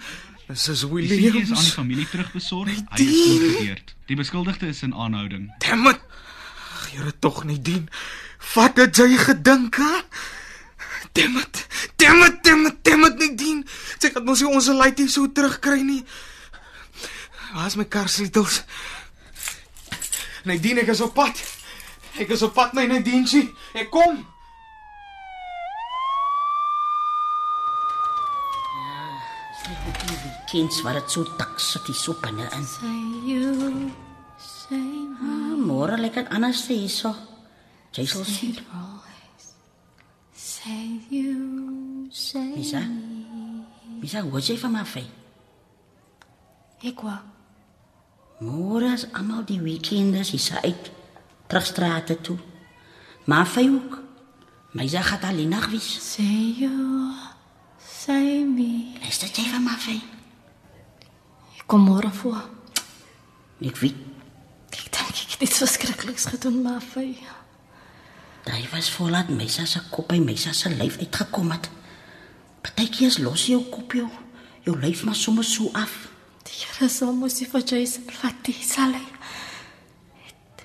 Dis is Die seentjie is aan die Williams. familie terugbesorg. Hy Nadine. is ongedeerd. Die beskuldigde is in aanhouding. Damn it. Here tog Nadine. Wat het jy gedink, hè? Damn it. Damn it, damn it, damn it, Nadine. Sy gaan mos nie ons lait hier so terugkry nie. Waar is my kar sleutels? Nadine, ek is op pad. Ek is op pad, my Nadine, sien. Ek kom. Kins wat dit so dik sit hier so binne in. Say you say Ah, Môre lyk dit anders te hierso. Jy sal sien. say you say Misa. Misa, wat jy van my vy? Ek wou Môre is almal die weekenders hier uit terugstrate toe. Maar vy ook. My sê gaan alleen nag wees. say you say me. Is dit jy van my vy? Ek kom môre voor. Ek weet, Ek dink ek het iets verskrikliks gedoen, maar vir daai was voorlaat Misa se kop by Misa se lyf uitgekom het. Partykeer is los jou kop jou. Jou lyf maar sommer so af. die Here sal mos nie vir Jason vat die sal hy.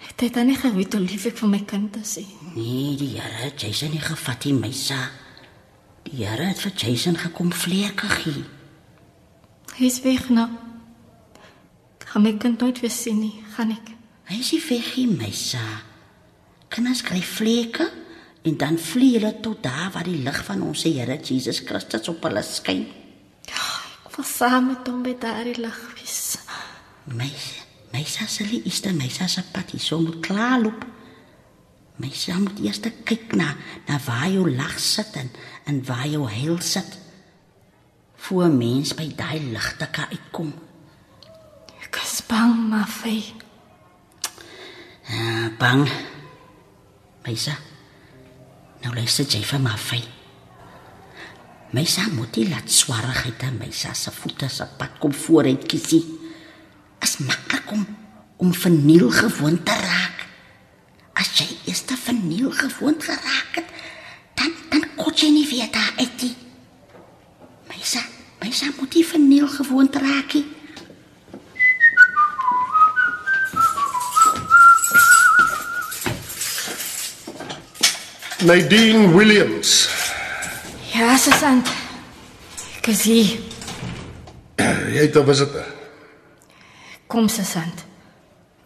Het hy dan nie geweet hoe lief ek vir my kind is nie? Nee, die Here het Jason nie gevat nie, Misa. Die Here het vir Jason gekom vlekke gee. Hy is weg nou. Gaan my kind nooit weer sien nie, gaan ek. Hy is nie weg nie, Misa. Kinders kry vlekke en dan vlieg hulle tot daar waar die lig van ons Here Jesus Christus op hulle skyn. Ek wil saam met hom by daardie lig wees. Meisa, Meisa se lie is dan Meisa se pad hier so moet klaar loop. Meisa moet eers kyk na na waar jou lag sit en en waar jou heil sit. Voor mens by daai ligte kan uitkom. Ek is bang, maar vir Bang. Meisa. Nou luister jy vir my fyn. Meisa moet nie laat swarigheid aan Meisa se voete se pad kom vooruit kiesie. As maklik om om verniel gewoon te raak. As jy eers te verniel gewoon geraak het, dan dan kon jy nie weer daar uit nie. Meisa, Meisa moet nie verniel gewoon te raak nie. Nadine Williams. Ja, Susan. Ek is hier. Jy het 'n visitor. Kom, Susan.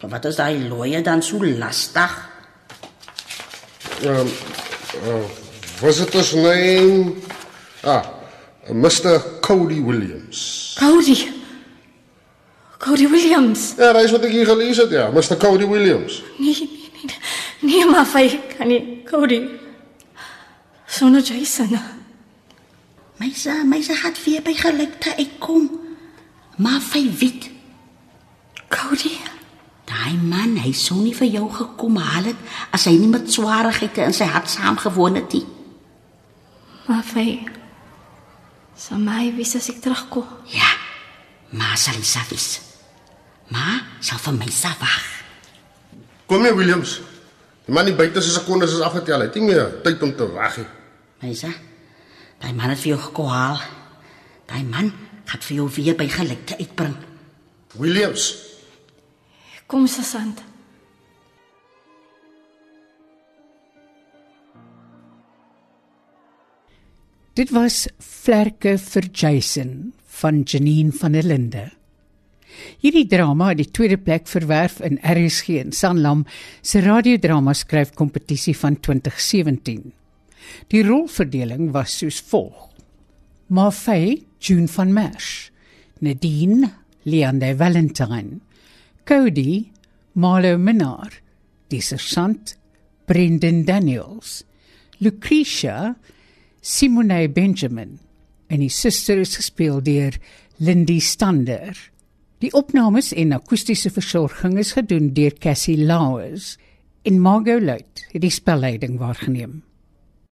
Wat is daai looie dan so lastig? Um, uh, visitor's name? Ah, Mr. Cody Williams. Cody. Cody Williams. Ja, dat is wat ik hier gelezen heb, ja. Mr. Cody Williams. Nee, nee, nee. Nee, maar vir kan nie Cody. Sonder Jason. Meisa, meisa het weer by gelykte uitkom. Maar vir wit, Cody. Daai man, hy sou nie vir jou gekom haal het as hy nie met swaarhede in sy hart saamgewoon het nie. Maar Fay. Sal my wys as ek terugkom. Ja. Maar sal hy safis. Maar sal vir my sa wag. Kom jy Williams? Die man nie buite se sekondes is afgetel. Hy het nie meer tyd om te wag nie. Meisa. Daai man het vir jou gekom haal. Daai man gaan vir jou weer by gelykte uitbring. Williams, Kom Sasant. Dit was Vlerke vir Jason van Janine van der Linde. Hierdie drama het die tweede plek verwerf in RSG en Sanlam se radiodrama skryfkompetisie van 2017. Die rolverdeling was soos volg: Marfay, June van Merch, Nadine, Leander Valentine, Cody, Marlo Minnar, die sergeant, Brendan Daniels, Lucretia, Simone Benjamin en die suster is gespeel deur Lindy Stander. Die opnames en akoestiese versorging is gedoen deur Cassie Lauers en Margot Luit het die spelleiding waargeneem.